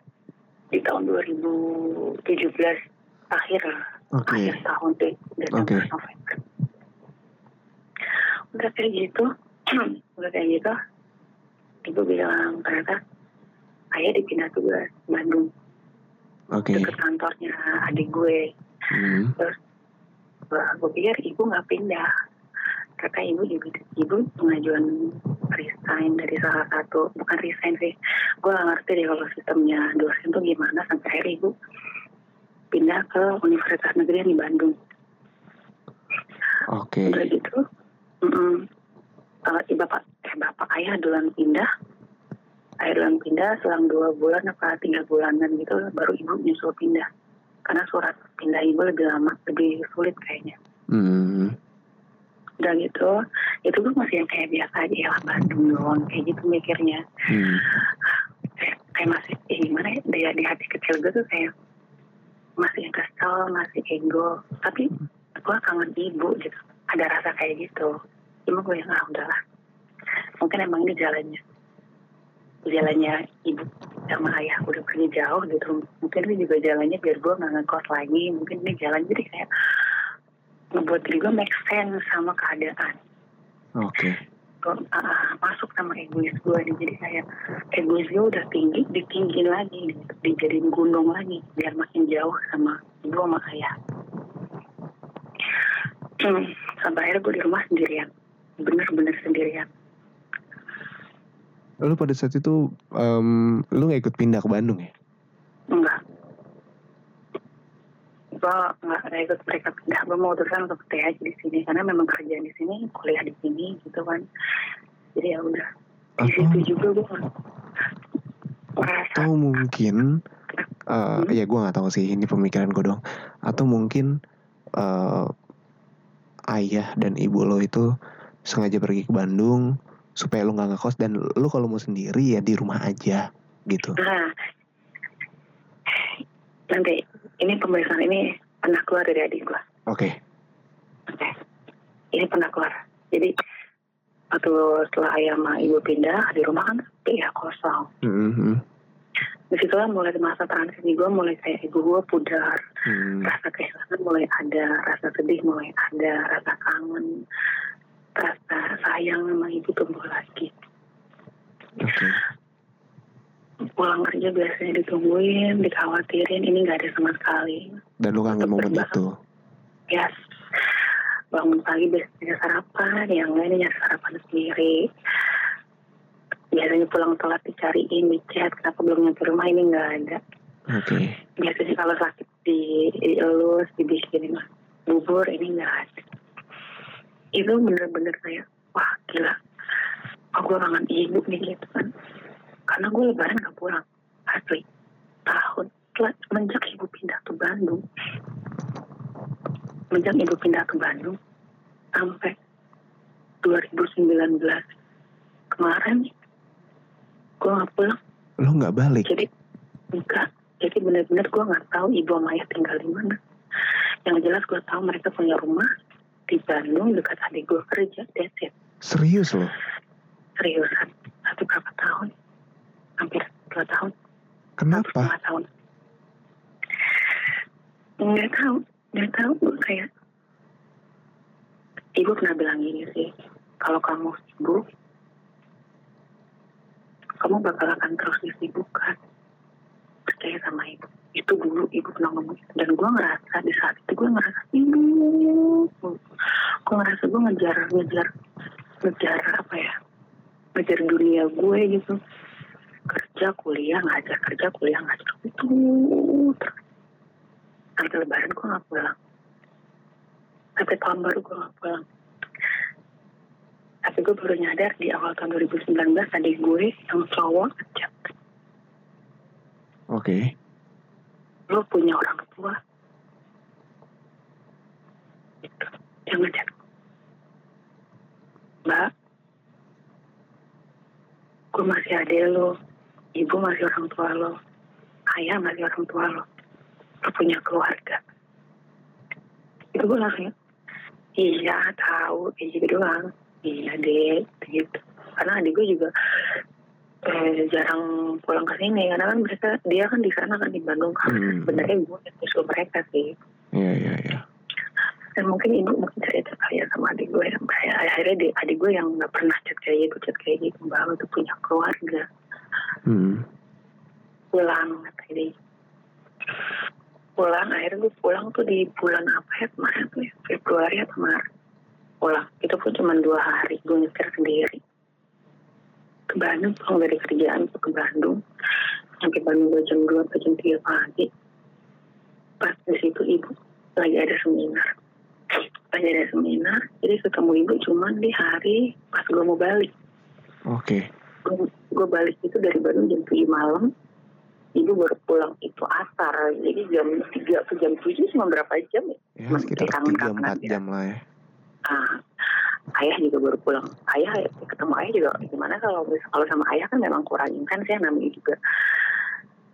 di tahun 2017 akhir Oke. akhir tahun deh Desember Oke. November udah kayak gitu udah kayak gitu ibu bilang ternyata ayah dipindah tugas Bandung Oke. deket kantornya adik gue Hmm. Wah, gue pikir ibu nggak pindah. Kata ibu juga ibu pengajuan resign dari salah satu bukan resign sih. Gue gak ngerti deh kalau sistemnya dosen tuh gimana sampai akhirnya ibu pindah ke Universitas Negeri yang di Bandung. Oke. udah gitu mm eh, bapak eh bapak ayah duluan pindah ayah duluan pindah selang dua bulan apa tiga bulanan gitu baru ibu nyusul pindah. Karena surat pindah ibu lebih lama lebih sulit kayaknya. Hmm. udah gitu itu gue masih yang kayak biasa aja ya Bandung doang kayak gitu mikirnya. Hmm. kayak, kayak masih eh, gimana ya di, di hati kecil gue tuh kayak masih yang kesel masih ego. Tapi gue kangen ibu gitu ada rasa kayak gitu. Cuma gue yang ah udahlah. Mungkin emang ini jalannya jalannya ibu sama ayah udah pergi jauh gitu. Mungkin ini juga jalannya biar gue nggak ngekos lagi. Mungkin ini jalan jadi kayak ngebuat diri gue make sense sama keadaan. Oke. uh, masuk sama egois gue nih. Jadi kayak egois gue udah tinggi ditinggiin lagi. Dijadiin gunung lagi biar makin jauh sama ibu sama ayah. Hmm, sampai akhirnya gue di rumah sendirian. Bener-bener sendirian Lu pada saat itu em, lu nggak ikut pindah ke Bandung ya? enggak gue nggak ikut mereka pindah gue memutuskan untuk stay aja di sini karena memang kerjaan di sini kuliah di sini gitu kan jadi ya udah di situ juga gue merasa atau mungkin eh, Hmm? ya gue nggak tahu sih ini pemikiran gue dong. Atau mungkin eh, ayah dan ibu lo itu sengaja pergi ke Bandung supaya lu nggak ngekos dan lu kalau mau sendiri ya di rumah aja gitu. Nah, nanti ini pembahasan ini pernah keluar dari adik gua. Oke. Oke, ini pernah keluar. Jadi waktu setelah ayah sama ibu pindah di rumah kan ya kosong. Mhm, Di situ lah mulai masa transisi gue mulai kayak ibu gue pudar, mhm. rasa kehilangan mulai ada, rasa sedih mulai ada, rasa kangen, rasa sayang sama ibu tumbuh lagi. Oke. Pulang kerja biasanya ditungguin, dikhawatirin, ini nggak ada sama sekali. Dan lu kangen momen itu. Yes. Bangun pagi biasanya sarapan, yang lain nyari sarapan sendiri. Biasanya pulang telat dicariin, dichat, kenapa belum nyampe rumah ini nggak ada. Oke. Biasanya kalau sakit di dielus, dibikinin bubur, ini nggak ada. Itu bener-bener kayak, wah gila. Oh, gue kangen ibu nih gitu kan. Karena gue lebaran gak pulang. Asli. Tahun. Setelah menjak ibu pindah ke Bandung. Menjak ibu pindah ke Bandung. Sampai 2019. Kemarin gue gak pulang. Lu nggak balik. Jadi enggak. Jadi benar-benar gue nggak tahu ibu sama ayah tinggal di mana. Yang jelas gue tahu mereka punya rumah di Bandung dekat adik gue kerja. It. Serius lo? Seriusan. Satu berapa tahun? Hampir dua tahun. Kenapa? setengah tahun. Nggak tahu. Nggak tahu. Gue kayak ibu pernah bilang gini sih. Kalau kamu sibuk, kamu bakal akan terus disibukkan. Percaya sama ibu. Itu dulu ibu pernah ngomong gitu. Dan gue ngerasa di saat itu gue ngerasa sibuk. Gue ngerasa gue ngejar, ngejar, ngejar apa ya? Ngejar dunia gue gitu. Kerja, kuliah, ngajar, kerja, kuliah, ngajar. Itu. Sampai lebaran gue gak pulang. Sampai tahun baru gue gak pulang. Tapi gue baru nyadar di awal tahun 2019 adik gue yang cowok ngechat. Oke. Lo punya orang tua. Gitu. Dia ngechat. Mbak, gue masih ada lo. Ibu masih orang tua lo. Ayah masih orang tua lo. Lo punya keluarga. Itu gue langsung, iya tahu, kayak gitu doang. Iya deh, gitu. Karena adik gue juga eh, jarang pulang ke sini karena kan mereka dia kan di sana kan di Bandung. Kan Hmm. sebenarnya gue nyusul mereka sih. Iya iya iya. dan mungkin ibu mungkin cerita kayak sama adik gue yang kayak akhirnya di, adik gue yang nggak pernah chat kayak gitu chat kayak gitu lo tuh punya keluarga. Hmm. pulang kata dia. Pulang akhirnya gue pulang tuh di bulan apa ya kemarin tuh ya? Februari atau Maret pulang. Itu pun cuma dua hari gue nyetir sendiri ke Bandung pulang dari kerjaan ke Bandung sampai Bandung gue jam 2 atau jam 3 pagi pas di situ ibu lagi ada seminar lagi ada seminar jadi ketemu ibu cuman di hari pas gue mau balik Oke. gue, gue balik itu dari Bandung jam 7 malam ibu baru pulang itu asar jadi jam 3 atau jam 7 cuma berapa jam ya Ya sekitar kangen 3 kapan 4 aja. jam lah ya. Ah, ayah juga baru pulang ayah ketemu ayah juga gimana kalau kalau sama ayah kan memang kurang intens ya namanya juga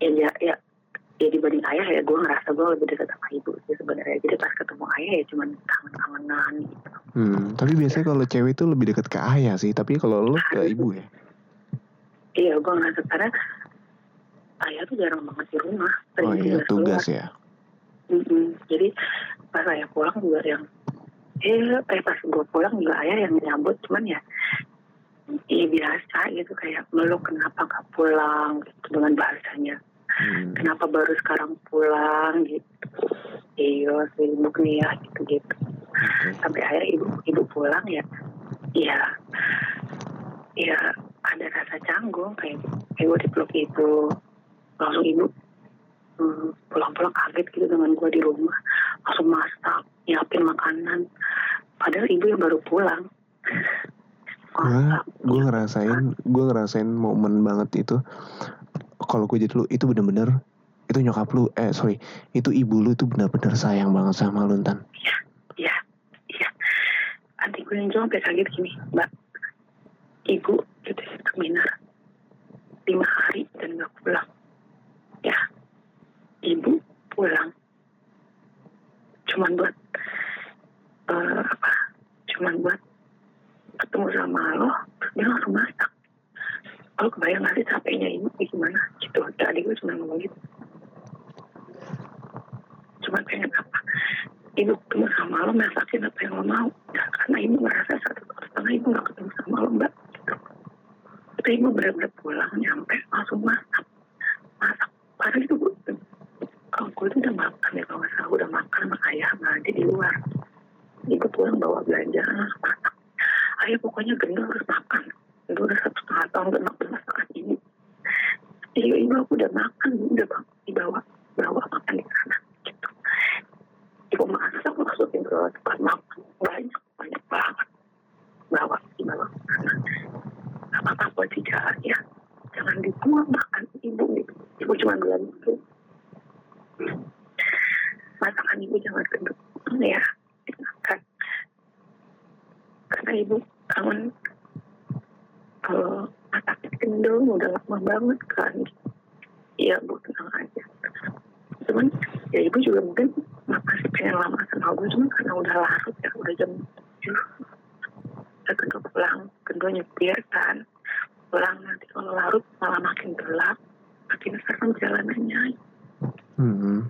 ya ya, ya ya dibanding ayah ya gue ngerasa gue lebih dekat sama ibu sih sebenarnya jadi pas ketemu ayah ya cuman kangen-kangenan gitu Hmm, tapi biasanya kalau cewek itu lebih dekat ke ayah sih, tapi kalau lu ke ibu ya. iya gue ngerasa karena ayah tuh jarang banget di rumah Oh iya, juga keluar. tugas ya. Mm-mm. Jadi pas ayah pulang juga yang eh, eh pas gue pulang juga ayah yang nyambut cuman ya iya biasa gitu kayak meluk kenapa gak pulang? Gitu dengan bahasanya. Hmm. kenapa baru sekarang pulang? Gitu. Iya sibuk nih ya gitu gitu. Sampai akhirnya ibu ibu pulang ya ya ya ada rasa canggung kayak ibu dipeluk ibu langsung ibu pulang-pulang kaget gitu dengan gua di rumah. Langsung masak nyiapin makanan. Padahal ibu yang baru pulang. Gue ngerasain gue ngerasain momen banget itu. Kalau gue jadi lu itu bener-bener itu nyokap lu eh sorry itu ibu lu itu bener-bener sayang banget sama lu Tan Iya, iya. Adik gue yang sampai kaget gini, Mbak. Ibu itu seminar lima hari dan nggak pulang. Ya, ibu pulang. Cuman buat eh, apa? Cuman buat ketemu sama lo, terus dia langsung masak. Lo kebayang sih capeknya ibu gimana? Gitu. Adik gue cuma ngomong gitu. Cuman pengen apa? ibu ketemu sama lo masakin apa yang lo mau ya, karena ibu merasa satu setengah ibu gak ketemu sama lo mbak gitu. itu ibu benar-benar pulang nyampe langsung masak masak padahal itu gue gue itu udah makan ya kalau salah. Udah makan sama ayah sama adik di luar. Ibu pulang bawa masak ayah pokoknya gendong harus makan. Gendong udah satu setengah tahun gak makan masakan ibu iya ibu aku udah makan. Udah bang dibawa bawa makan di sana gitu. Ibu masak masukin ke tempat makan. Banyak banyak banget. Bawa dibawa ke sana. Buat di jalan ya. Jangan dibuang makan ibu gitu. Ibu cuma bilang gitu masakan ibu jangan gendut. Ya dimakan karena ibu kangen kalau masaknya gendong udah lama banget kan. Iya bu tenang aja. Cuman ya ibu juga mungkin masih pengen lama sama gue cuma karena udah larut ya udah jam tujuh. Ya kedua pulang kedua nyetir kan. Pulang nanti kalau larut malah makin gelap makin serem jalanannya hmm.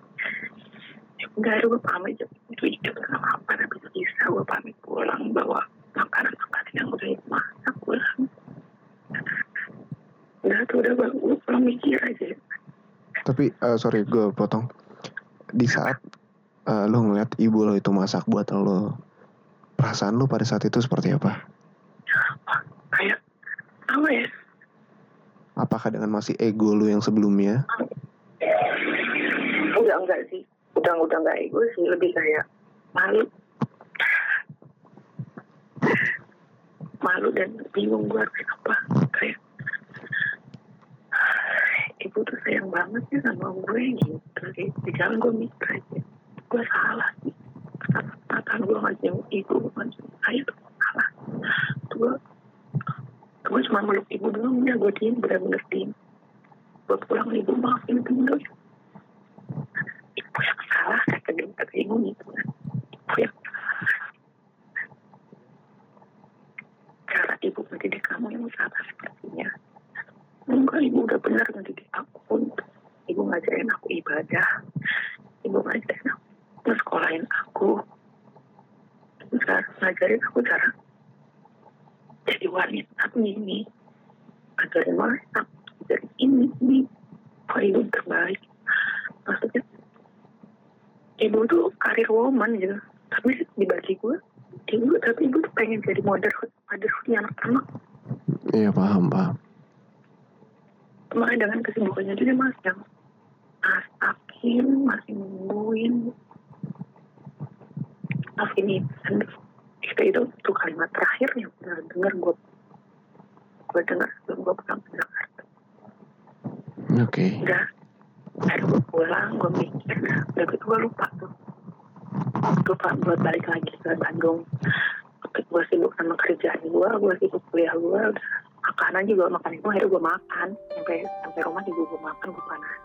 akhirnya gue pamit. Jam tujuh nggak apa-apa tapi bisa gue pamit pulang. Bawa makanan makanan yang udah masak pulang. Udah tuh udah bang gue pulang mikir aja. Tapi eh, sorry gue potong. Di saat eh, lo ngeliat ibu lo itu masak buat lo perasaan lo pada saat itu seperti apa? Kayak apa ya? Apakah dengan masih ego lo yang sebelumnya enggak sih. Udah enggak ego sih lebih kayak malu. Malu dan bingung gue harus apa kayak ibu tuh sayang banget ya sama gue gitu. Di jalan gue mikir aja gue salah sih kesempatan gue nggak jenguk ibu bukan tuh salah. Gue gue cuma meluk ibu doang ya gue diem bener-bener diem. Gue pulang ibu maafin dulu ibu yang salah kata dia ibu gitu kan ibu yang salah cara ibu mendidik kamu yang salah sepertinya enggak ibu udah benar mendidik aku ibu ngajarin aku ibadah ibu ngajarin aku ngesekolahin aku ngajarin aku cara jadi wanita ini ngajarin masak ngajarin ini ini ibu terbaik maksudnya ibu tuh karir woman gitu. Tapi dibagi gue ibu tapi ibu tuh pengen jadi motherhood motherhoodnya anak-anak. Iya paham paham. Makanya dengan kesibukannya dia mas yang masakin masih nungguin. Maaf ini dan itu tuh kalimat terakhir yang pernah denger gue gue dengar sebelum gue pulang ke Jakarta. Oke. Udah akhirnya gue pulang gue mikir. Udah gitu gue lupa tuh. Lupa buat balik lagi ke Bandung. Gue sibuk sama kerjaan gue gue sibuk kuliah gue makanan juga makan. Itu akhirnya gue makan. Sampai sampai rumah juga gue makan gue panas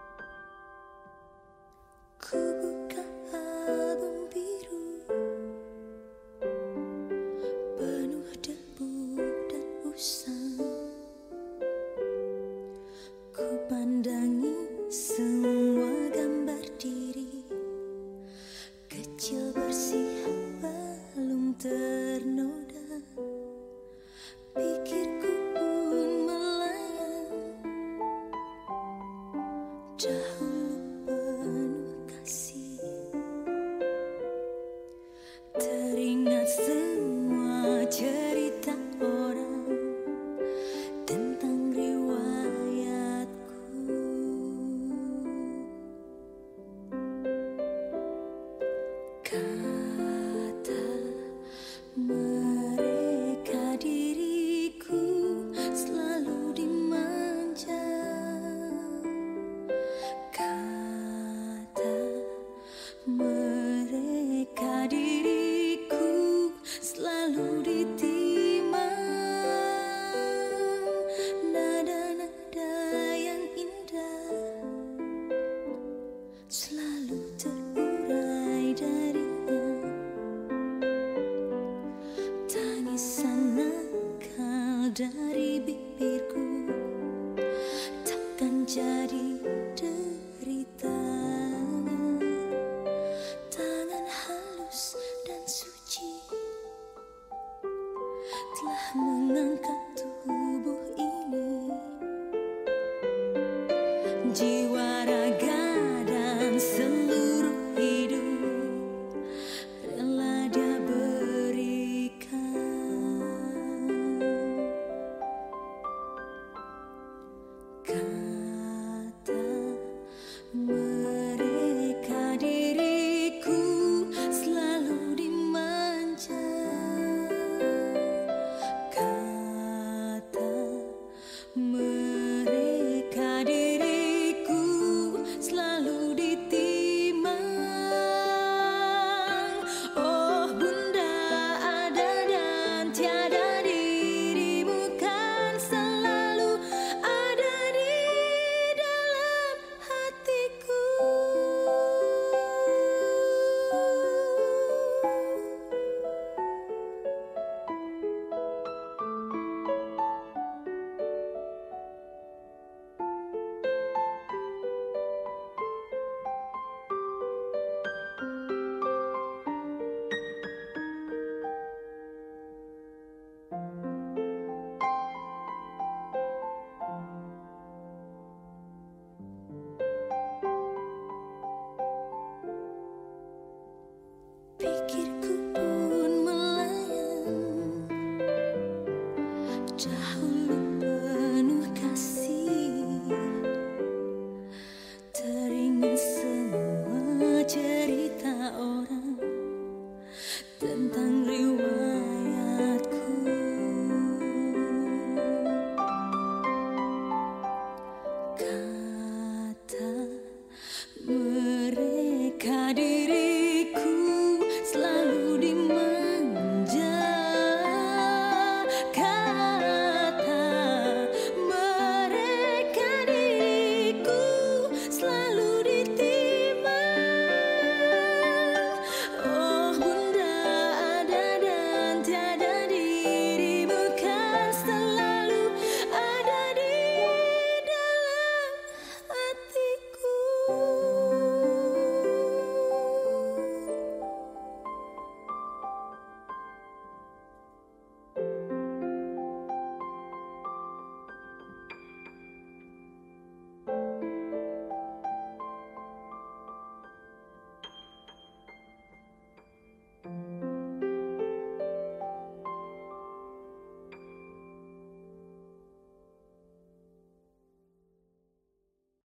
la.